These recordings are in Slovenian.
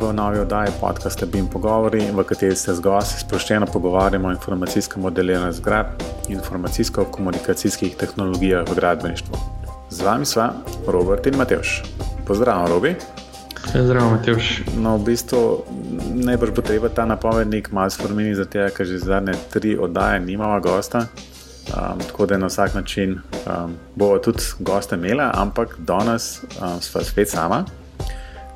v novi oddaji podcasta Bim Pogovori, v kateri se z gosti sproščeno pogovarjamo o informacijskem modeliranju zgrad in informacijsko-komunikacijskih tehnologijah v gradbeništvu. Z vami sva Robert in Mateoš. Pozdravljen, Robi. Zdravo, Mateoš. No, v bistvu najbrž bo treba ta napovednik malo spremeniti, zato ker že zadnje tri oddaje nimamo gosta. Um, tako da na vsak način um, bo tudi goste imela, ampak danes um, smo spet sama.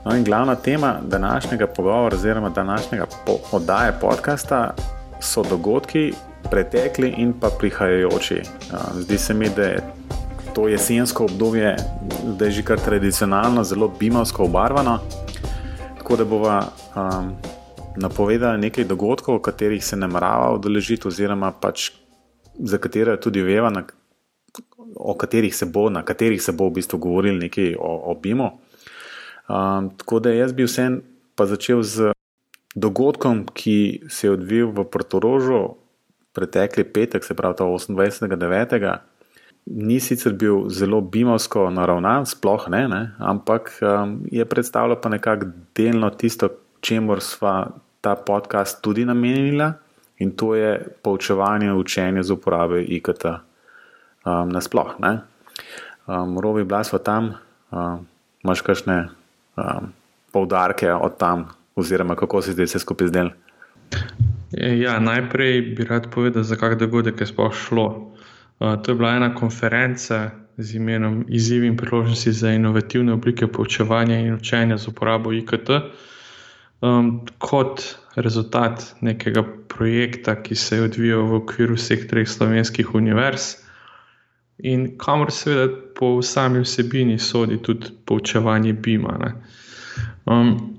No, in glavna tema današnjega pogovora, oziroma današnjega po oddaje podcasta, so dogodki, pretekli in pa prihajajoči. Um, zdi se mi, da je to jesensko obdobje zdaj že kar tradicionalno, zelo bimovsko obarvano. Tako da bova um, napovedala nekaj dogodkov, katerih se namerava udeležiti, oziroma pač za katere tudi veva, na, o katerih se bo, na katerih se bo v bistvu govorili nekaj o, o BIM-u. Um, tako da jaz bi vsem pa začel z dogodkom, ki se je odvil v Portorožu pretekli petek, se pravi 28.9. Ni sicer bil zelo bimovsko naravnan, sploh ne, ne ampak um, je predstavljal pa nekako delno tisto, čemu sva ta podcast tudi namenila in to je poučevanje in učenje z uporabe IKT um, nasplošno. Um, Rovi, bila smo tam, um, imaš kakšne um, poudarke od tam, oziroma kako si zdaj vse skupaj zdel? Ja, najprej bi rad povedal, za kak dogodek je sploh šlo. Uh, to je bila ena konferenca z imenom Izzivi in priložnosti za inovativne oblike poučevanja in učenja z uporabo IKT. Um, kot rezultat nekega projekta, ki se je odvijal v okviru vseh treh slovenskih univerz, in kamor seveda po sami vsebini sodi tudi poučevanje BIM-a. Ne. Um,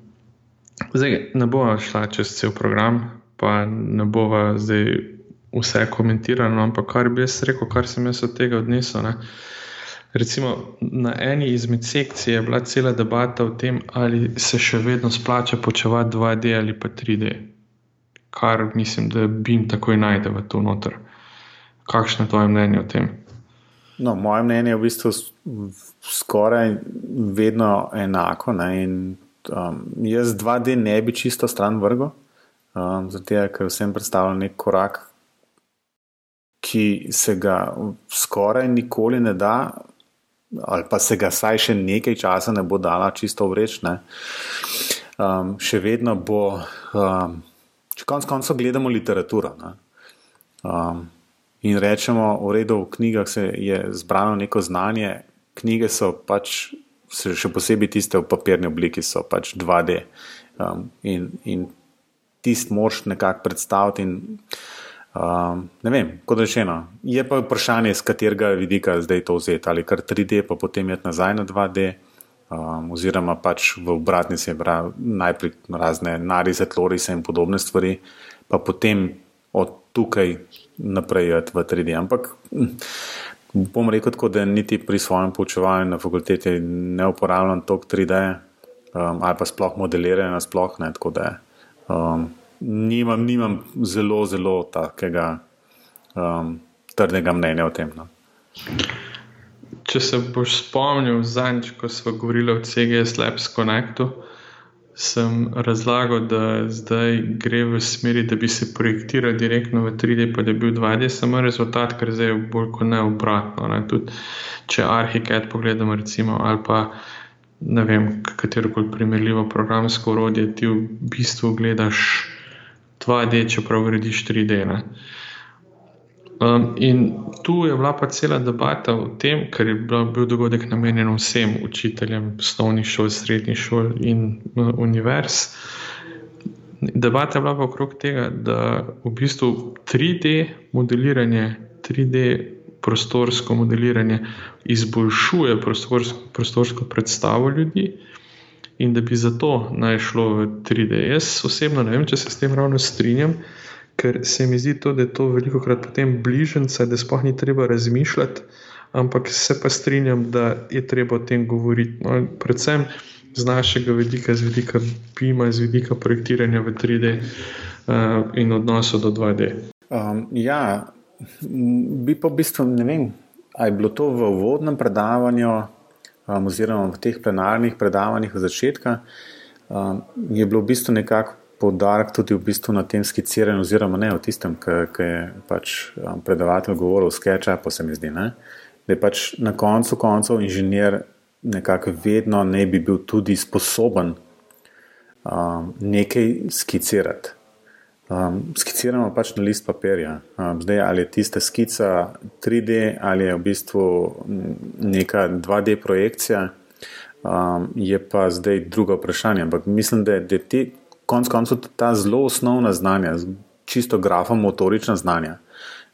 ne bomo šla čez cel program, pa ne bomo zdaj vse komentirali, ampak kar bi jaz rekel, kar sem jaz od tega odnesel. Ne. Recimo, na eni izmed sekcij je bila cela debata o tem, ali se še vedno splača počevati 2D ali pa 3D. Kar mislim, da bi jim takoj najde v to noter. Kakšno je tvoje mnenje o tem? No, moje mnenje je v bistvu skoraj vedno enako. Um, jaz 2D ne bi čisto stran vrgel, um, zato ker vsem predstavljam nek korak, ki se ga skoraj nikoli ne da ali pa se ga saj še nekaj časa ne bo dala čisto vreč. Um, še vedno bo, um, če konec koncev gledamo literaturo um, in rečemo, v redu, v knjigah se je zbrano neko znanje, knjige so pač, še posebej tiste v papirni obliki, so pač 2D um, in, in tist moš nekako predstaviti. In, Um, ne vem, kot rečeno, je pa vprašanje, z katerega vidika zdaj to vzeti, ali kar 3D, pa potem je nazaj na 2D, um, oziroma pač v obratni se pravi najprej razne narize, tlorise in podobne stvari, pa potem od tukaj naprej v 3D. Ampak hm, bom rekel tako, da niti pri svojem poučevanju na fakulteti ne uporabljam toliko 3D um, ali pa sploh modeliranja, sploh ne tako da. Um, nimam, nimam zelo, zelo takega um, trdnega mnenja o tem. No. Če se boš spomnil, zadnjič, ko smo govorili o CGS Labs Connectu, sem razlagal, da zdaj gre v smeri, da bi se projektiral direktno v 3D, pa da bi bil 2D, samo rezultat, ker zdaj je bolj kot ne obratno. Ne. Tudi, če Arhicad pogledamo, recimo, ali pa ne vem, katero koli primerljivo programsko urodje, ti v bistvu gledaš. 2D, čeprav gradiš 3D. Um, in tu je bila pa cela debata o tem, ker je bil dogodek namenjen vsem učiteljem osnovnih šol, srednjih šol in uh, univerz. Debata je bila pa okrog tega, da v bistvu 3D modeliranje, 3D prostorsko modeliranje izboljšuje prostorsko, prostorsko predstavo ljudi in da bi zato naj šlo v 3D. Jaz osebno ne vem, če se s tem ravno strinjam, ker se mi zdi to, da je to veliko krat potem bližnjica, da sploh ni treba razmišljati, ampak se pa strinjam, da je treba o tem govoriti. No, predvsem z našega vidika, z vidika PIMA, z vidika projektiranja v 3D uh, eh, in odnosa do 2D. Um, ja, bi pa v bistvu ne vem. Ali je bilo to v uvodnem predavanju, um, oziroma v teh plenarnih predavanjih od začetka, um, je bilo v bistvu nekako poudarek tudi v bistvu na tem skiciranju, oziroma ne v tistem, ki je pač um, predavatelj govoril, sketcha, pa se mi zdi, ne? da je pač na koncu koncev inženir nekako vedno ne bi bil tudi sposoben um, nekaj skicirati. Um, skiciramo pač na list papirja. Um, zdaj, ali je tista skica 3D ali je v bistvu neka 2D projekcija, um, je pa zdaj drugo vprašanje. Ampak mislim, da je te, konc koncev ta zelo osnovna znanja, čisto grafomotorična znanja,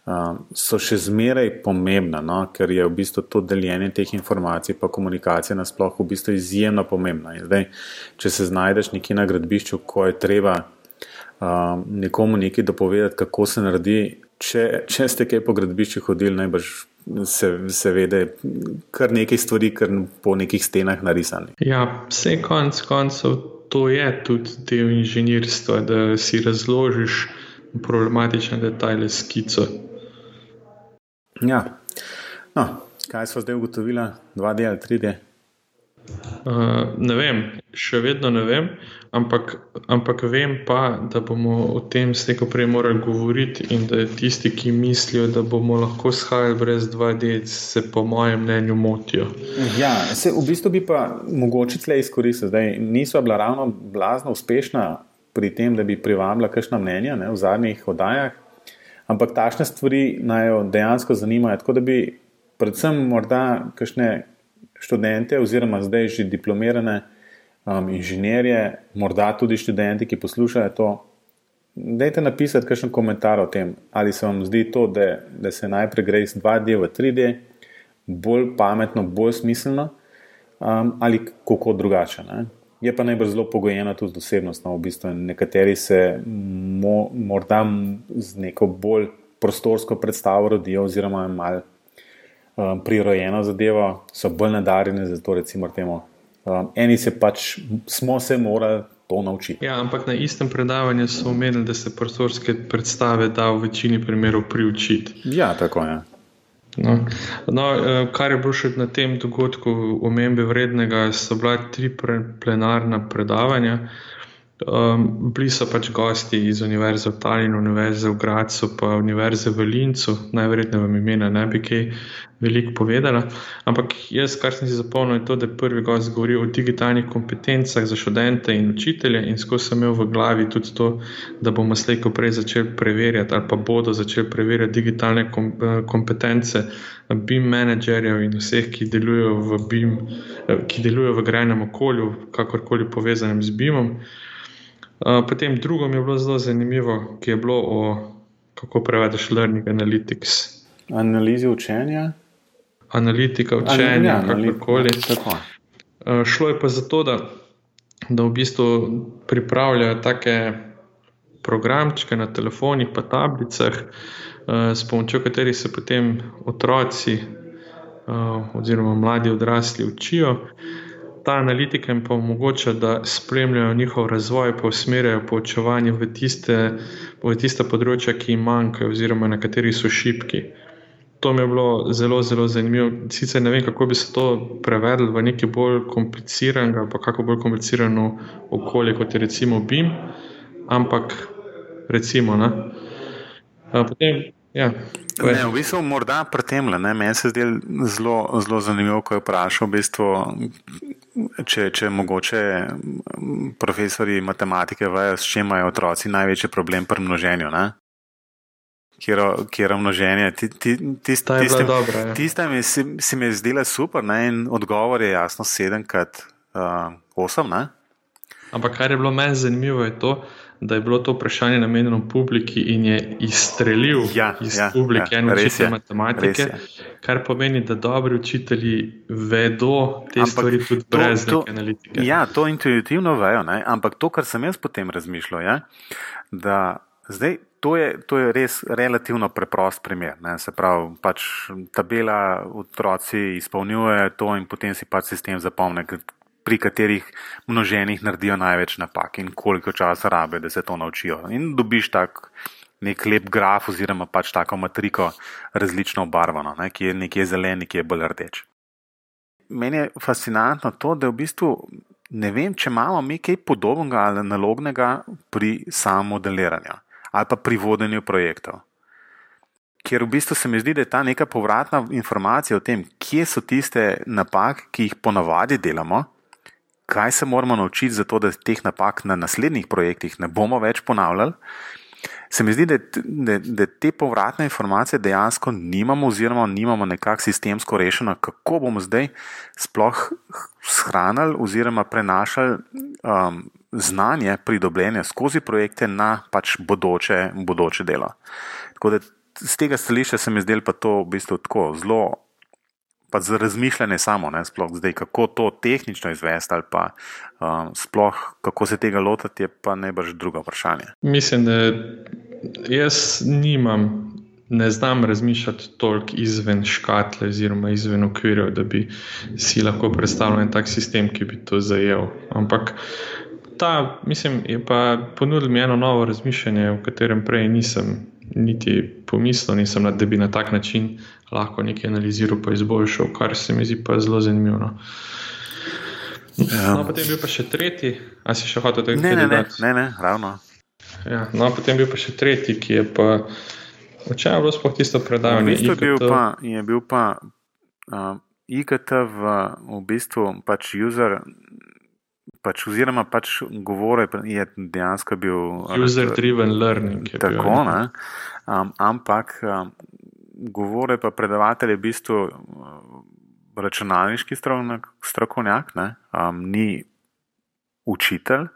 um, so še zmeraj pomembna, no? ker je v bistvu to deljenje teh informacij, pa komunikacija nasplošno v bistvu izjemno pomembna. Zdaj, če se znajdeš nekje na gradbišču, ko je treba um, nekomu nekaj dopovedati, kako se naredi. Če, če ste kaj po gradbišču hodili, najbrž se, se vede, kar nekaj stvari, kar po nekih stenah narisani. Ja, vse konc koncev to je tudi del inženirstva, da si razložiš problematične detajle skico. Ja, no, kaj smo zdaj ugotovili, 2D ali 3D? Uh, ne vem, še vedno ne vem, ampak, ampak vem pa, da bomo o tem slejko prej morali govoriti in da tisti, ki mislijo, da bomo lahko shajali brez 2D, se po mojem mnenju motijo. Ja, se, v bistvu bi pa mogoče tle izkoristili, da niso bila ravno blazno uspešna pri tem, da bi privabila kakšna mnenja ne, v zadnjih oddajah, ampak tašne stvari naj jo dejansko zanimajo, tako da bi predvsem morda kakšne študente, oziroma zdaj že diplomirane um, inženirje, morda tudi študenti, ki poslušajo to. Dajte napisati kakšen komentar o tem, ali se vam zdi to, da, da se najprej gre iz 2D v 3D, bolj pametno, bolj smiselno, um, ali kako drugače. Ne? Je pa najbolj zelo pogojeno tudi z osebnostjo. V bistvu nekateri se mo, morda z neko bolj prostorsko predstavo rodijo, oziroma malo um, prirojeno zadevo, so bolj nadarjeni za to. Recimo, temu, um, eni se pač smo se morali to naučiti. Ja, ampak na istem predavanju so omenili, da se prostorske predstave da v večini primerov priučiti. Ja, tako je. No. No, eh, kar je bilo še na tem dogodku omembe vrednega, so bila tri plenarna predavanja. Um, bili so pač gosti iz Univerze v Talinu, Univerze v Gracu, pa Univerze v Lincu, najverjetneje vam imena ne bi kaj veliko povedala. Ampak jaz, kar sem si zapomnil, je to, da je prvi gost govoril o digitalnih kompetencah za študente in učitelje, in skozi sem imel v glavi tudi to, da bomo slejko prej začeli preverjati, ali pa bodo začeli preverjati digitalne kom eh, kompetence BIM menedžerjev in vseh, ki delujejo v BIM, eh, ki delujejo v grajnem okolju, kakorkoli povezanem z BIM-om. Potem drugo mi je bilo zelo zanimivo, ki je bilo o kako prevedeš learning analytics. Analizi učenja. Analitika učenja, ja, kakorkoli. Šlo je pa za to, da, da v bistvu pripravljajo take programčke na telefonih, pa tablicah, s pomočjo katerih se potem otroci oziroma mladi odrasli učijo ta analitika jim pa omogoča, da spremljajo njihov razvoj, pa usmerjajo poučevanje v tiste, v tiste področja, ki jim manjkajo, oziroma na katerih so šipki. To mi je bilo zelo, zelo zanimivo. Sicer ne vem, kako bi se to prevedlo v neki bolj kompliciran, pa kako bolj komplicirano okolje, kot je recimo BIM, ampak recimo. Ne. Potem Ja, ne, v bistvu morda pri tem, meni se zdi zelo, zelo zanimivo, ko je vprašal, v bistvu, če, če mogoče profesori matematike vejo, s čim imajo otroci največji problem pri množenju. Ne? Kjer je množenje, tiste, tiste mi si, si mi je zdela super, ne? in odgovor je jasno 7 krat 8. Uh, Ampak kar je bilo meni zanimivo, je to, da je bilo to vprašanje namenjeno publiki in je izstrelil ja, iz ja, publike ja, en učitelj matematike, kar pomeni, da dobri učitelji vedo te ampak stvari tudi to, brez to, analitike. Ja, to intuitivno vejo, ne? ampak to, kar sem jaz potem razmišljal, je, da zdaj. To je, to je res relativno preprost primer. Ne? Se pravi, pač tabela otroci izpolnjuje to, in potem si pač sistem zapomne, pri katerih množenih naredijo največ napak in koliko časa rabe, da se to naučijo. In dobiš tak nek lep graf oziroma pač tako matriko različno obarvano, ne, ki je nekje zelen, ki je bolj rdeč. Meni je fascinantno to, da v bistvu ne vem, če imamo mi kaj podobnega ali analognega pri samem modeliranju ali pa pri vodenju projektov. Ker v bistvu se mi zdi, da je ta neka povratna informacija o tem, kje so tiste napake, ki jih ponavadi delamo, kaj se moramo naučiti, zato da teh napak na naslednjih projektih ne bomo več ponavljali. Se mi zdi, da, da, da te povratne informacije dejansko nimamo, oziroma nimamo nekako sistemsko rešeno, kako bomo zdaj sploh shranili oziroma prenašali um, znanje pridobljene skozi projekte na pač bodoče, bodoče delo. Tako da z tega stališča se mi zdelo pa to v bistvu tako zelo. Pa za razmišljanje samo, ne, sploh zdaj, kako to tehnično izvesti, ali pa um, sploh kako se tega lotiti, je pa najbrž drugo vprašanje. Mislim, da jaz nimam, ne znam razmišljati toliko izven škatle, oziroma izven okvirjev, da bi si lahko predstavljal en tak sistem, ki bi to zajel. Ampak ta, mislim, je pa ponudil mi eno novo razmišljanje, o katerem prej nisem niti pomislil, nisem, da bi na tak način lahko nekaj analiziral in izboljšal, kar se mi zdi pa zelo zanimivo. No. No, potem je bil pa še tretji, a si še hotel tega ne, ne, ne, ne, ne, ravno. Ja, no, potem je bil pa še tretji, ki je pa. O čem je bilo sploh tisto predavanje? V bistvu bil pa, je bil pa uh, IKT v, v bistvu pač user. Pač, oziroma, pač govore je dejansko bil. User-driven learning. Tako, bil, ne. Um, ampak um, govore pa predavatelj je v bistvu računalniški strokovnjak, ne, um, ni učitelj.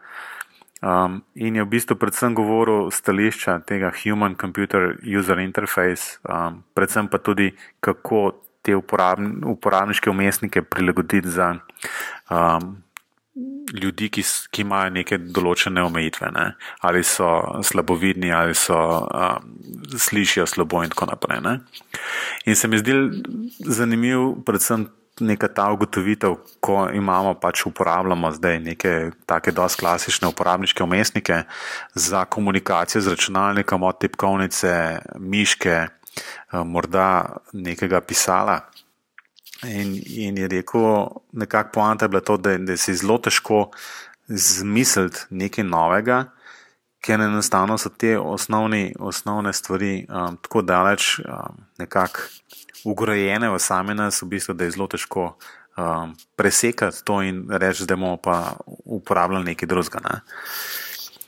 Um, in je v bistvu predvsem govoril stališča tega Human Computer User Interface, um, predvsem pa tudi kako te uporabn uporabniške umestnike prilagoditi za um, ljudi, ki, ki imajo neke določene omejitve, ne? ali so slabovidni, ali so um, slišijo slabo in tako naprej. Ne? In se mi zdi zanimiv, predvsem neka ta ugotovitev, ko imamo pač uporabljamo zdaj neke take dosti klasične uporabniške umestnike za komunikacijo z računalnikom, od tipkovnice, miške, morda nekega pisala. In, in je rekel, nekako poanta je bila to, da, da si zelo težko zmisliti nekaj novega, ker enostavno so te osnovni, osnovne stvari um, tako daleč um, nekako ugrajene v sami nas, v bistvu, da je zelo težko um, presekati to in reči, da bomo pa uporabljali nekaj drugega. Ne.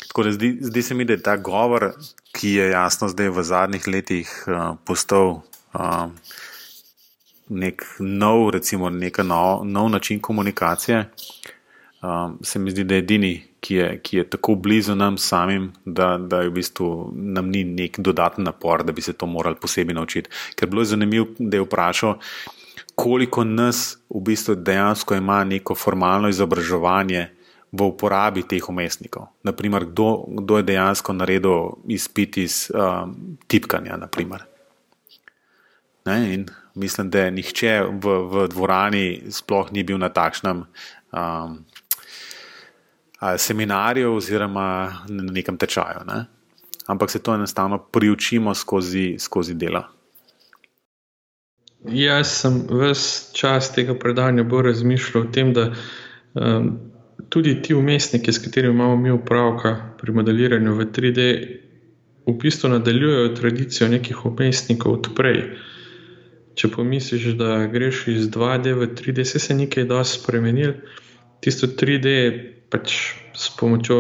Tako da zdi, zdi se mi, da je ta govor, ki je jasno zdaj v zadnjih letih uh, postal. Um, nek nov, recimo, nov, nov način komunikacije. Um, se mi zdi, da je edini, ki je, ki je tako blizu nam samim, da, da v bistvu nam ni nek dodaten napor, da bi se to morali posebej naučiti. Ker bilo je zanimivo, da je vprašal, koliko nas v bistvu dejansko ima neko formalno izobraževanje v uporabi teh umestnikov. Naprimer, kdo, kdo je dejansko naredil izpit iz um, tipkanja. Naprimer. Ne, in mislim, da nihče v, v dvorani sploh ni bil na takšnem um, seminarju oziroma na nekem tečaju. Ne. Ampak se to enostavno priučimo skozi, skozi delo. Jaz sem ves čas tega predanja bolj razmišljal o tem, da um, tudi ti umestniki, s katerimi imamo mi upravka pri modeliranju v 3D, v bistvu nadaljujejo tradicijo nekih umestnikov odprej. Uh, če pomisliš, da greš iz 2D v 3D, se je nekaj dosti spremenil. Tisto 3D pač s pomočjo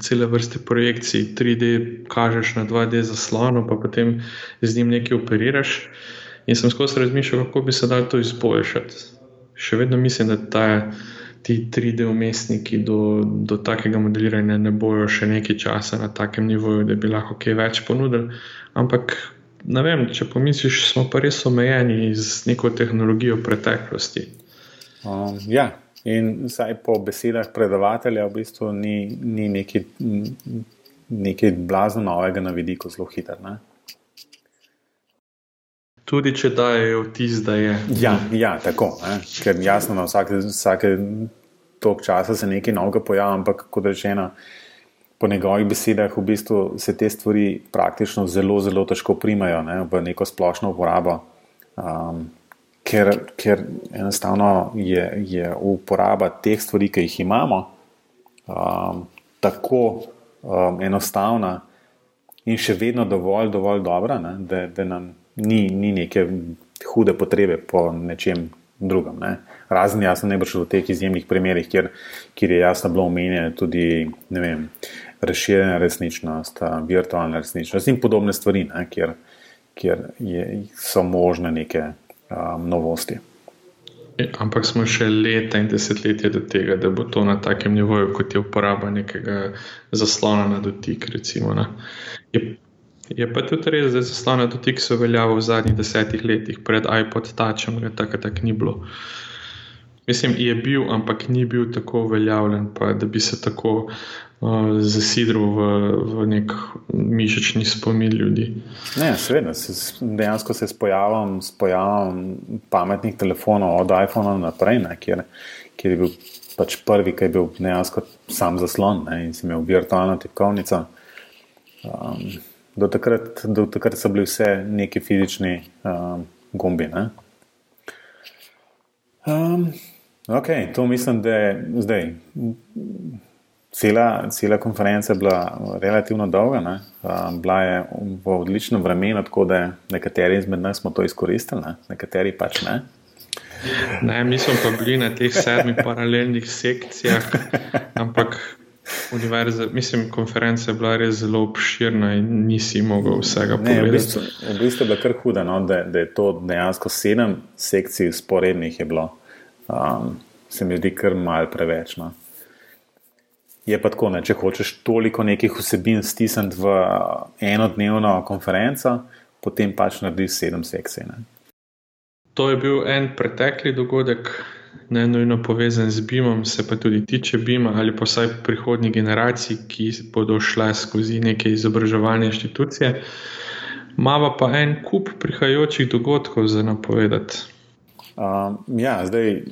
cele vrste projekcij 3D kažeš na 2D zaslonu, pa potem z njim nekaj operiraš. In sem skozi razmišljal, kako bi se dal to izboljšati. Še vedno mislim, da ta, ti 3D umestniki do, do takega modeliranja ne bojo še nekaj časa na takem nivoju, da bi lahko kaj več ponudili. Ampak ne vem, če pomisliš, smo pa res omejeni z neko tehnologijo preteklosti. Um, ja, in vsaj po besedah predavatelja, v bistvu ni, ni nekaj, nekaj blazno novega na vidiku, zelo hiter. Ne? Tudi če dajo vtis, da je. Ja, ja tako. Ne? Ker jasno, na vsake, vsake tok časa se nekaj novega pojavlja, ampak kot rečeno po njegovih besedah v bistvu se te stvari praktično zelo, zelo težko primajo ne, v neko splošno uporabo. Um, ker, ker enostavno je, je uporaba teh stvari, ki jih imamo, um, tako um, enostavna in še vedno dovolj, dovolj dobra, ne, da, da nam ni, ni neke hude potrebe po nečem drugem. Ne. Razen jasno, ne boš v teh izjemnih primerih, kjer, kjer je jasno bilo omenjeno tudi vem, razširjena resničnost, virtualna resničnost in podobne stvari, ne, kjer, kjer je, so možne neke um, novosti. E, ampak smo še leta in desetletja do tega, da bo to na takem nivoju, kot je uporaba nekega zaslona na dotik. Recimo, je, je pa tudi res, da zaslon na dotik so veljavili v zadnjih desetih letih, pred iPod Touchom, da tako tak ni bilo. Mislim, je bil, ampak ni bil tako uveljavljen, pa, da bi se tako uh, zasidril v, v nek mišični spomin ljudi. Ne, seveda, se, dejansko se s pojavom, s pojavom pametnih telefonov, od iPhona naprej, ne, kjer, kjer je bil pač prvi, ki je bil dejansko sam zaslon ne, in si imel virtualno tipkovnico. Um, do, takrat, do takrat so bili vse neki fizični um, gumbi. Ne. Um, Ok, to mislim, da je zdaj. Cela, cela konferenca je bila relativno dolga, ne? bila je v odličnem vremenu, tako da nekateri izmed nas smo to izkoristili, ne? nekateri pač ne. Ne, mi smo pa bili na teh sedmih paralelnih sekcijah, ampak univerza, mislim, konferenca je bila res zelo obširna in nisi mogel vsega povedati. V bistvu, v bistvu je bilo kar hudo, no? da, da je to dejansko sedem sekcij sporednih je bilo um, se mi zdi kar mal preveč. No. Je pa tako, ne, če hočeš toliko nekih vsebin stisniti v enodnevno konferenco, potem pač narediš sedem sekcij. Ne. To je bil en pretekli dogodek, ne nujno povezan z BIM-om, se pa tudi tiče BIM-a ali pa vsaj prihodnjih generacij, ki bodo šle skozi neke izobraževalne inštitucije. Mava pa en kup prihajajočih dogodkov za napovedati. Um, ja, zdaj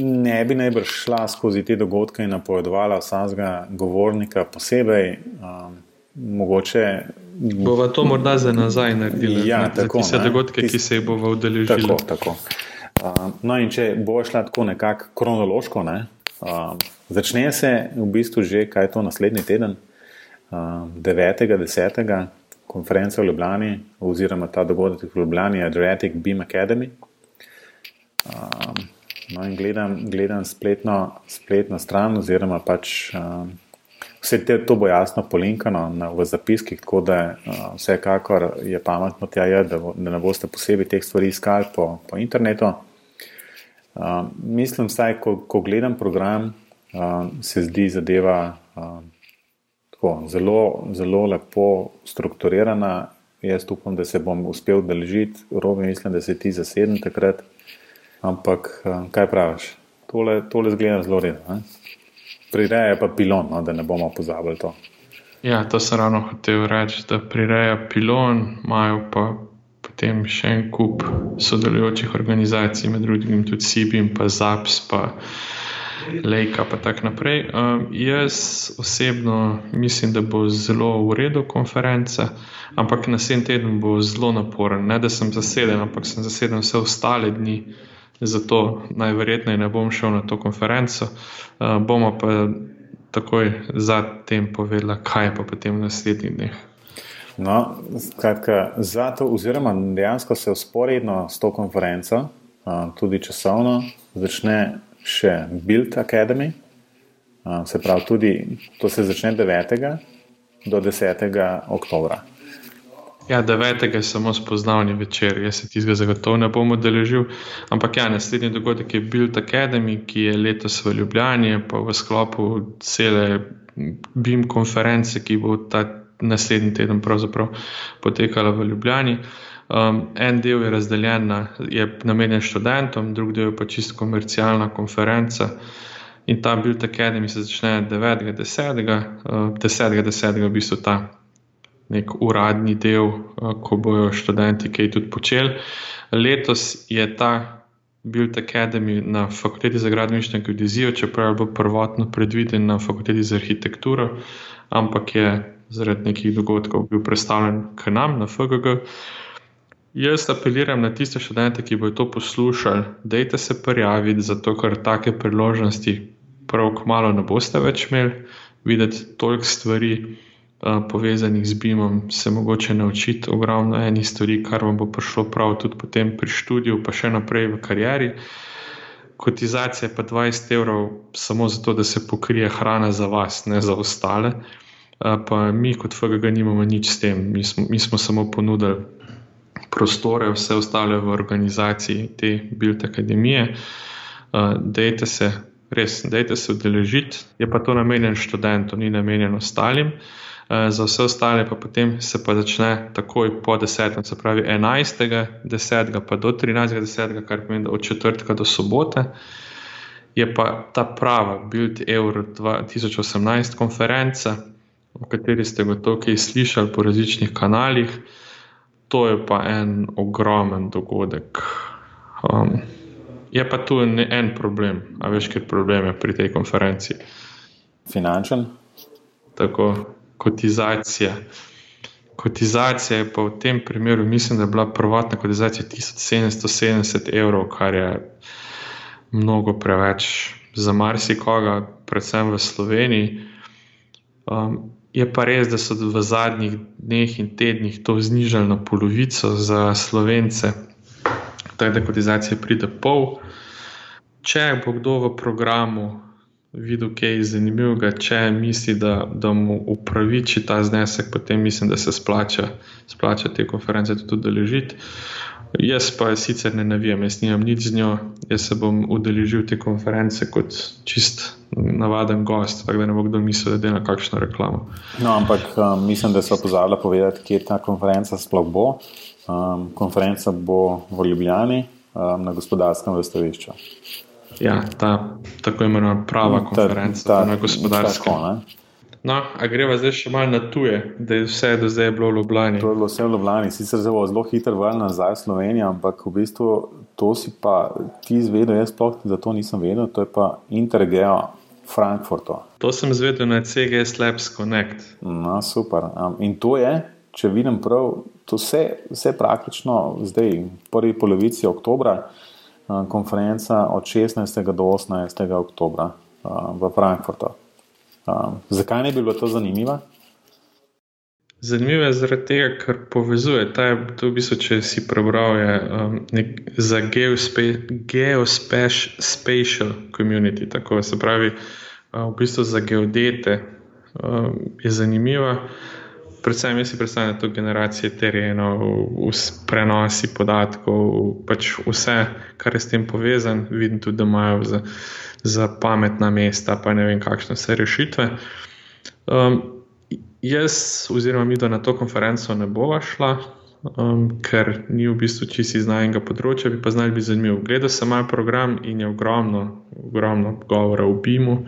ne bi najbrž šla skozi te dogodke in napovedovala vsakega govornika posebej. Um, mogoče. Bova to morda za nazaj naredili. Ja, za tako, vse dogodke, ki se jih bova udeležili. Tako, tako. Um, no, in če bo šla tako nekako kronološko, ne, um, začne se v bistvu že, kaj je to naslednji teden, um, 9.10. konferenca v Ljubljani, oziroma ta dogodek v Ljubljani, Adriatic Beam Academy. Um, no, in gledam, gledam spletno, spletno stran, oziroma pač um, vse te, to bo jasno polinkano na, v zapiskih, tako da uh, vsekakor je pametno tja, je, da, da ne boste posebej teh stvari iskali po, po internetu. Um, mislim, vsaj, ko, ko gledam program, um, se zdi zadeva um, tako, zelo, zelo lepo strukturirana. Jaz upam, da se bom uspel držati, robe mislim, da se ti zasedem takrat. Ampak eh, kaj praviš? Tole, tole zgleda zelo redno. Prireja pa pilon, no, da ne bomo pozabili to. Ja, to sem ravno hotel reči, da prireja pilon, imajo pa potem še en kup sodelujočih organizacij, med drugim tudi Sibim, pa Zaps, pa Lejka, pa tako naprej. Um, jaz osebno mislim, da bo zelo v redu konferenca, ampak naslednji teden bo zelo naporen. Ne, da sem zaseden, ampak sem zaseden vse ostale dni zato najverjetneje ne bom šel na to konferenco. Uh, bomo pa takoj zatem povedali, kaj je pa potem v naslednjih dneh. No, skratka, zato, oziroma dejansko se usporedno s to konferenco, tudi časovno, začne še Build Academy. Se pravi, tudi to se začne 9. do 10. oktobra. Ja, devetega je samo spoznavni večer, jaz se tistega zagotovo ne bom udeležil. Ampak ja, naslednji dogodek je bil Academy, ki je letos v Ljubljani, pa v sklopu cele BIM konference, ki bo ta naslednji teden potekala v Ljubljani. Um, en del je razdeljen, na, je namenjen študentom, drugi del je pa čisto komercialna konferenca. In ta Build Academy se začne 9.10. Uh, 10.10. v bistvu ta nek uradni del, eh, ko bojo študenti kaj tudi počeli. Letos je ta Build Academy na fakulteti za gradbeništvo in geodezijo, čeprav je bil prvotno predviden na fakulteti za arhitekturo, ampak je zaradi nekih dogodkov bil predstavljen k nam na FGG. Jaz apeliram na tiste študente, ki bodo to poslušali, dejte se prijaviti, zato ker take priložnosti prav kmalo ne boste več imeli, videti toliko stvari uh, povezanih z BIM-om, se mogoče naučiti ogromno enih stvari, kar vam bo prišlo prav tudi potem pri študiju, pa še naprej v karieri. Kotizacija pa 20 evrov samo zato, da se pokrije hrana za vas, ne za ostale. Pa mi kot FGG nimamo nič s tem, mi smo, mi smo samo ponudili prostore, vse ostale v organizaciji te Bild Akademije. Dejte se, res, dejte se udeležiti, je pa to namenjen študentom, ni namenjen ostalim. Za vse ostale pa potem se pa začne takoj po 10. se pravi 11. 10. pa do 13. 10. kar pomeni, od četrtka do sobote. Je pa ta prava Build Euro 2018 konferenca, o kateri ste gotovo kaj slišali po različnih kanalih to je pa en ogromen dogodek. Um, je pa tu en, en problem, a veš, ker problem je pri tej konferenci. Finančen. Tako, kotizacija. Kotizacija je pa v tem primeru, mislim, da je bila prvotna kotizacija 1770 evrov, kar je mnogo preveč za marsikoga, predvsem v Sloveniji. Um, Je pa res, da so v zadnjih dneh in tednih to znižali na polovico za slovence, tako da kotizacija pride pol. Če bo kdo v programu videl, kaj je zanimivo, če misli, da, da mu upraviči ta znesek, potem mislim, da se splača, splača te konference tudi udeležiti. Jaz pa sicer ne navijam, jaz nimam nič z njo, jaz se bom udeležil te konference kot čist navaden gost, tako da ne bo kdo mislil, da na kakšno reklamo. No, ampak um, mislim, da so pozabili povedati, kje ta konferenca sploh bo. Um, konferenca bo v Ljubljani um, na gospodarskem vrstovišču. Ja, ta tako imenovana prava konferenca ta, ta, na gospodarskem. Tako, No, a greva zdaj še malo na tuje, da je vse do zdaj bilo v Ljubljani. To je bilo vse v Ljubljani, sicer zelo, zelo hitro vrnil nazaj v Slovenijo, ampak v bistvu to si pa ti izvedel, jaz sploh za to nisem vedel, to je pa Intergeo Frankfurto. To sem izvedel na CGS Labs Connect. No, super. Um, in to je, če vidim prav, to vse, vse praktično zdaj, prvi polovici oktobra, um, konferenca od 16. do 18. oktobra um, v Frankfurtu. Um, zakaj ne bi bilo to zanimivo? Zanimivo je zaradi tega, ker povezuje. Ta je to v bistvu, če si prebral, je um, nek, za geospatial community. Tako se pravi, uh, v bistvu za geodete um, je zanimiva. Predvsem jaz si predstavljam to generacijo terenov, prenosi podatkov, pač vse, kar je s tem povezano. Vidim tudi, da imajo za za pametna mesta, pa ne vem, kakšne vse rešitve. Um, jaz, oziroma mi, da na to konferenco ne bova šla, um, ker ni v bistvu čisto iz najnega področja, bi pa znali biti zanimiv. Gledal sem moj program in je ogromno, ogromno govora o BIM-u,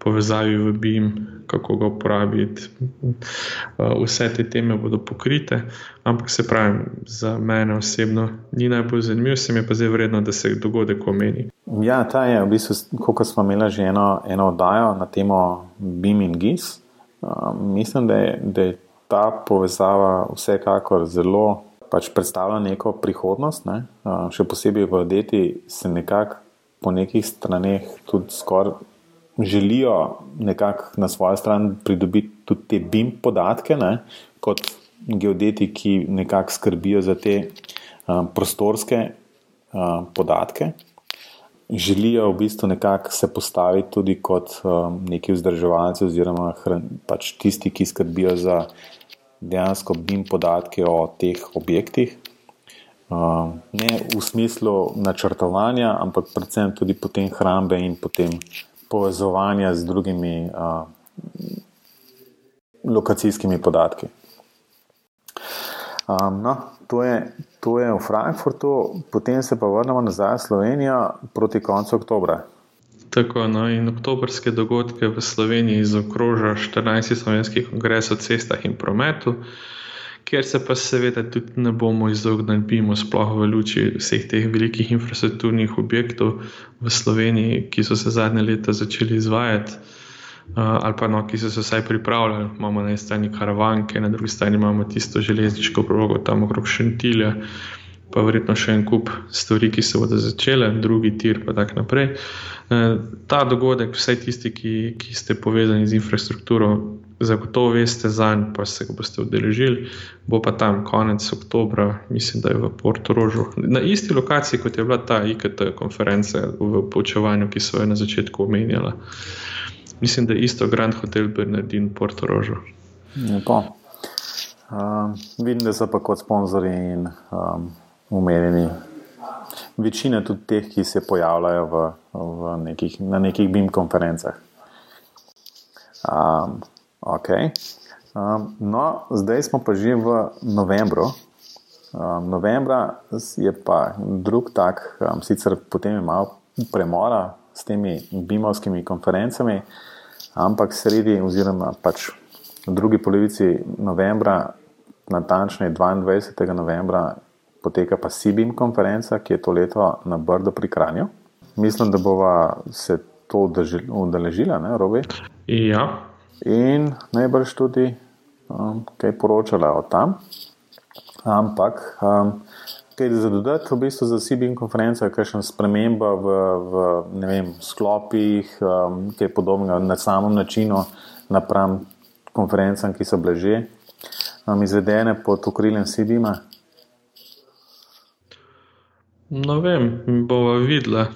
povezavi v BIM, kako ga uporabiti. Uh, vse te teme bodo pokrite, ampak se pravi, za mene osebno ni najbolj zanimiv, se mi pa zdaj vredno, da se dogodek omeni. Ja, ta je v bistvu, kot smo imeli že eno, eno oddajo na temo BIM in GIS. Uh, mislim, da je, da je ta povezava vsekakor zelo pač predstavlja neko prihodnost, ne? še posebej v Deti se nekako po nekih straneh tudi skoraj želijo nekako na svojo stran pridobiti tudi te BIM podatke, ne? kot geodeti, ki nekako skrbijo za te um, prostorske um, podatke. Želijo v bistvu nekako se postaviti tudi kot um, neki vzdrževalci, oziroma pač tisti, ki skrbijo za dejansko BIM podatke o teh objektih. Uh, ne v smislu načrtovanja, ampak predvsem tudi potem hrambe in potem povezovanja z drugimi uh, lokacijskimi podatki. Um, no, to, je, to je v Frankfurtu, potem se pa vrnemo nazaj v Slovenijo proti koncu oktobra. Tako, no, in oktobrske dogodke v Sloveniji zaokroža 14. slovenski kongres o cestah in prometu, kjer se pa seveda tudi ne bomo izognili BIM-u, sploh v luči vseh teh velikih infrastrukturnih objektov v Sloveniji, ki so se zadnje leta začeli izvajati. Uh, ali pa no, ki so se vsaj pripravljali. Imamo na eni strani karavanke, na drugi strani imamo tisto železniško progo tam okrog Šentilja, pa verjetno še en kup stvari, ki se bodo začele, drugi tir, pa tako naprej. Eh, ta dogodek, vsaj tisti, ki, ki ste povezani z infrastrukturo, zagotovo veste za njim, pa se ga boste udeležili. Bo pa tam konec oktobra, mislim, da je v Porto Rožu, na isti lokaciji, kot je bila ta IKT konferenca v poučevanju, ki so jo na začetku omenjala. Mislim, da je isto Grand Hotel Bernardin Porto Rožu. Um, vidim, da so pa kot sponzorji in um, umerjeni. Večina tudi teh, ki se pojavljajo v, v nekih, na nekih BIM konferencah. Um, okay. um, no, zdaj smo pa že v novembru. Um, novembra je pa drug tak, um, sicer potem je malo premora s temi BIM-ovskimi konferencami, ampak sredi, oziroma pač v drugi polovici novembra, natančneje 22. novembra, poteka pa Sibim konferenca, ki je to leto na Brdo pri Kranju. Mislim, da bova se to udeležila, ne, Robi? Ja. In najbrž tudi um, kaj poročala o tam. Ampak, um, kaj za dodati, v bistvu za Sibim konferenco je kakšna sprememba v, v vem, sklopih, um, kaj podobnega na samem načinu napram konferencam, ki so bile že um, izvedene pod okriljem Sibima. No, vem, bova videla.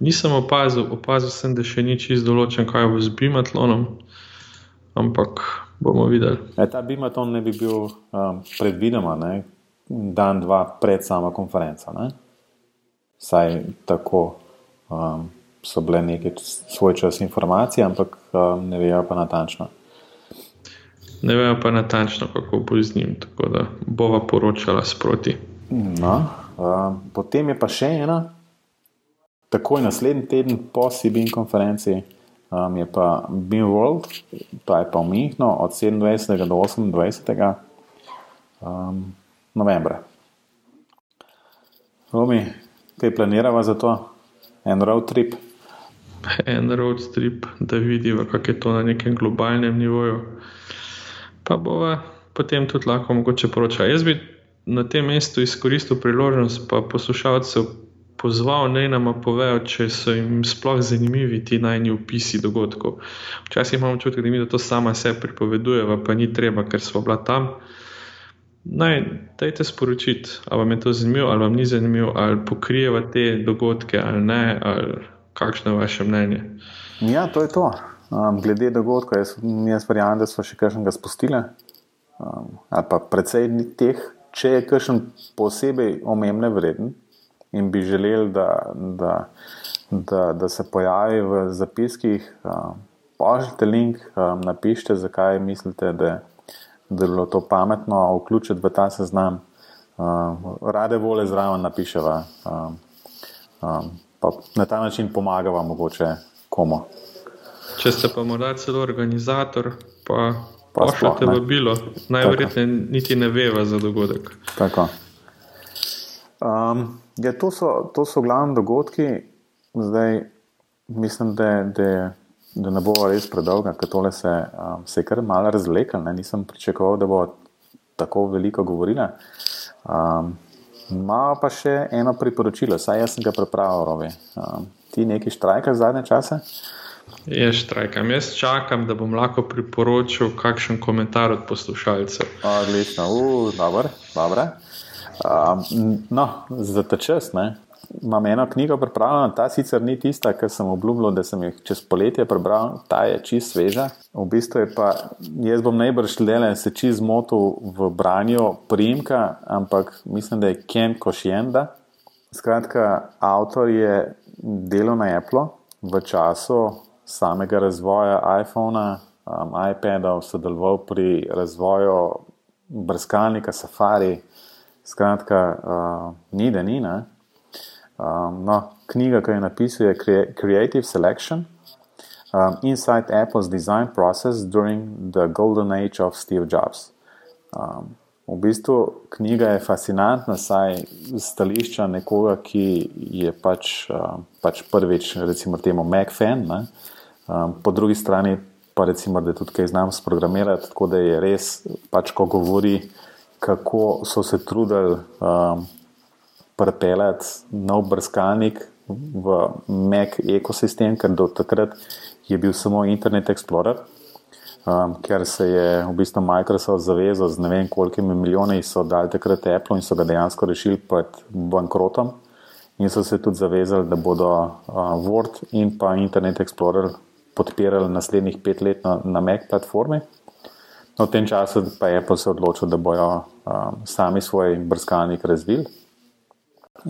Nisem opazil, opazil sem, da še ni čisto določen, kaj bo z bimatlonom, ampak bomo videli. E, ta bimatlon ne bi bil um, predvidoma, ne? dan, dva pred samo konferenco. Ne? Saj tako um, so bile neke svoj čas informacije, ampak um, ne vejo pa natančno. Ne vejo pa natančno, kako bo z njim, tako da bova poročala sproti. No. Ehm, potem je pa še ena, takoj naslednji teden po Sibin konferenci, um, je pa Beam World, ta je pa umihno od 27. do 28. Um, novembra. Romi, kaj planiramo za to? En road trip. En road trip, da vidimo, kako je to na nekem globalnem nivoju. Pa bo potem tudi lahko mogoče poročati. Jaz bi na tem mestu izkoristil priložnost, pa poslušalcev pozval, naj nam povejo, če so jim sploh zanimivi ti najni opisi dogodkov. Včasih imamo občutek, da mi to sama sebi pripovedujemo, pa ni treba, ker smo bila tam. Naj, dajte sporočiti, ali vam je to zanimivo, ali vam ni zanimivo, ali pokrijeva te dogodke, ali ne, ali kakšno je vaše mnenje. Ja, to je to. Um, glede dogodkov, jaz, jaz verjamem, da smo še kakšnega spustili, um, ali pa precej teh če je kakšen posebej omemne vreden in bi želeli, da, da, da, da se pojavi v zapiskih, pošljite link, napišite, zakaj mislite, da, da je bilo to pametno vključiti v ta seznam. Rade vole zraven napiševa, pa na ta način pomagava mogoče komu. Če ste pa morda celo organizator, pa Pošljite vabilo, najverjetneje niti ne veva za dogodek. Um, ja, to, so, to so glavni dogodki, zdaj mislim, da, da, da ne bo res predolga, ker tole se, um, se je kar malo razlekel. Nisem pričakoval, da bo tako veliko govorila. Um, Malo pa še eno priporočilo, saj jaz sem ga pripravil, Rovi. Um, ti neki štrajkaš zadnje čase? Jaz štrajkam, jaz čakam, da bom lahko priporočil kakšen komentar od poslušalcev. Odlično, dobro, dobro. Um, no, za ta čas, ne. Imam eno knjigo pripravljeno, ta sicer ni tista, ki sem obljubljal, da sem jih čez poletje prebral, ta je čist sveža. V bistvu je pa, jaz bom najbrž le se čist zmotil v branju primka, ampak mislim, da je Ken Košjenda. Skratka, avtor je delo na Apple v času samega razvoja iPhona, um, iPada, sodeloval pri razvoju brskalnika Safari. Skratka, uh, ni da ni. Um, no, knjiga, ki je napisal, je Creative Selection um, Inside Apple's Design Process During the Golden Age of Steve Jobs. Um, v bistvu knjiga je fascinantna, saj stališča nekoga, ki je pač, uh, pač prvič, recimo, temu Mac fan. Ne? Um, po drugi strani pa recimo, da tudi kaj znam sprogramirati, tako da je res, pač ko govori, kako so se trudili um, prepeljati nov brskalnik v Mac ekosistem, ker do takrat je bil samo Internet Explorer. Um, ker se je v bistvu Microsoft zavezal z ne vem kolikimi milijoni, so dali takrat Apple in so ga dejansko rešili pred bankrotom. In so se tudi zavezali, da bodo uh, Word in pa Internet Explorer podpirali naslednjih pet let na, na Mac platformi. No, v tem času pa je Apple se odločil, da bojo um, sami svoj brskalnik razvili.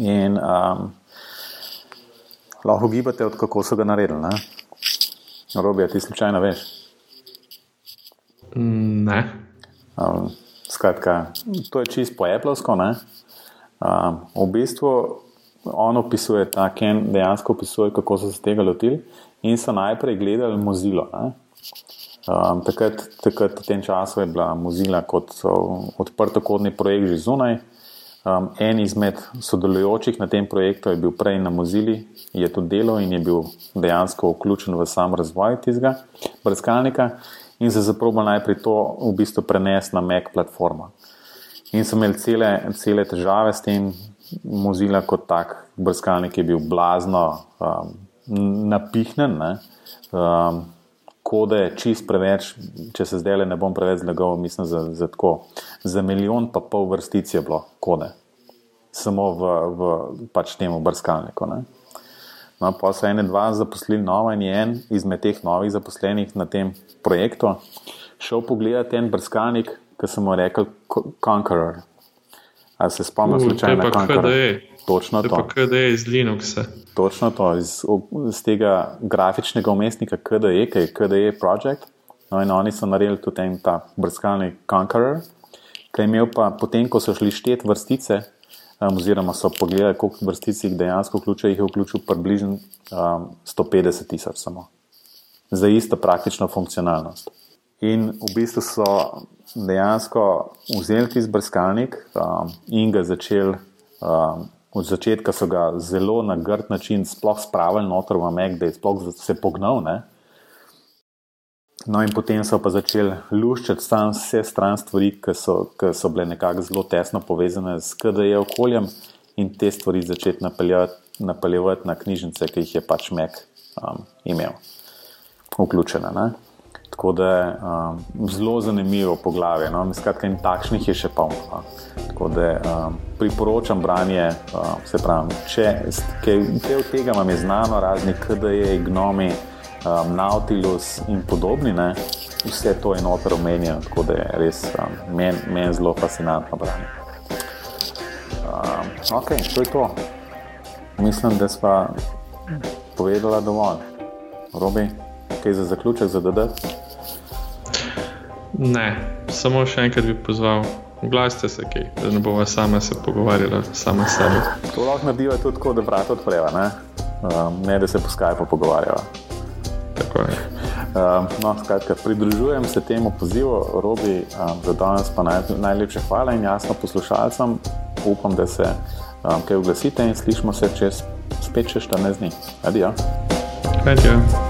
In um, lahko gibate, od kako so ga naredili. Ne? Robi, ti slučajno veš? Ne. Um, skratka, to je čisto po Appleovsko. Um, v bistvu on opisuje ta Ken, dejansko opisuje, kako so se tega lotili in so najprej gledali Mozilo. Um, takrat, takrat v tem času je bila Mozila kot odprtokodni projekt že zunaj. Um, en izmed sodelujočih na tem projektu je bil prej na Mozili, je to delo in je bil dejansko vključen v sam razvoj tistega brskalnika in se zaprobo najprej to v bistvu prenesti na Mac platformo. In so imeli cele, cele težave s tem, Mozila kot tak brskalnik je bil blazno um, napihnjen. Um, kode čist preveč, če se zdaj le ne bom preveč zlagal, mislim, za, za tako. Za milijon pa pol vrstic je bilo kode, samo v, v pač temu brskalniku. Ne? No, pa so ene dva zaposlili nova in je en izmed teh novih zaposlenih na tem projektu šel pogledati en brskalnik, ki sem mu rekel Conqueror. A se spomnim, slučajno, da je to točno to. KD je iz Linuxa. Točno to, iz, iz tega grafičnega umestnika KDE, ki je KDE Project. No, in oni so naredili tudi en ta brskalnik Conqueror, ki je imel pa potem, ko so šli štet vrstice, um, oziroma so pogledali, koliko vrstic jih dejansko vključuje, jih je vključil približno um, 150 tisoč samo. Za isto praktično funkcionalnost. In v bistvu so dejansko vzeli tisti brskalnik um, in ga začeli um, od začetka so ga zelo na grd način sploh spravili noter v Mek, da je sploh se pognal. Ne? No, in potem so pa začeli luščati tam vse stran stvari, ki so, ki so bile nekako zelo tesno povezane z KDE okoljem in te stvari začeti napeljati na knjižnice, ki jih je pač Mek um, imel, vključene. Ne? Tako da je um, zelo zanimivo poglavje. No? Skratka, in takšnih je še polno. No? Tako da um, priporočam branje. Um, se pravi, če kaj od tega vam je znano, razni KDE, Gnomi, um, Nautilus in podobni, ne? vse to je noter omenjeno. Tako da je res um, meni men zelo fascinantno branje. Um, ok, to je to. Mislim, da smo povedali dovolj. Robi, kaj za zaključek za dodati? Ne, samo še enkrat bi pozval, oglasite se, kaj, da ne bomo sami se pogovarjali, sami s sabo. To lahko naredijo tudi tako, da vrata odpreva, ne? Um, ne da se po Skypu pogovarjava. Tako je. Um, no, skratka, pridružujem se temu pozivu, Robi, um, za danes pa naj, najlepše hvala in jasno poslušalcem. Upam, da se um, kaj oglasite in slišimo se čez spet še 14 dni. Adijo. Adijo.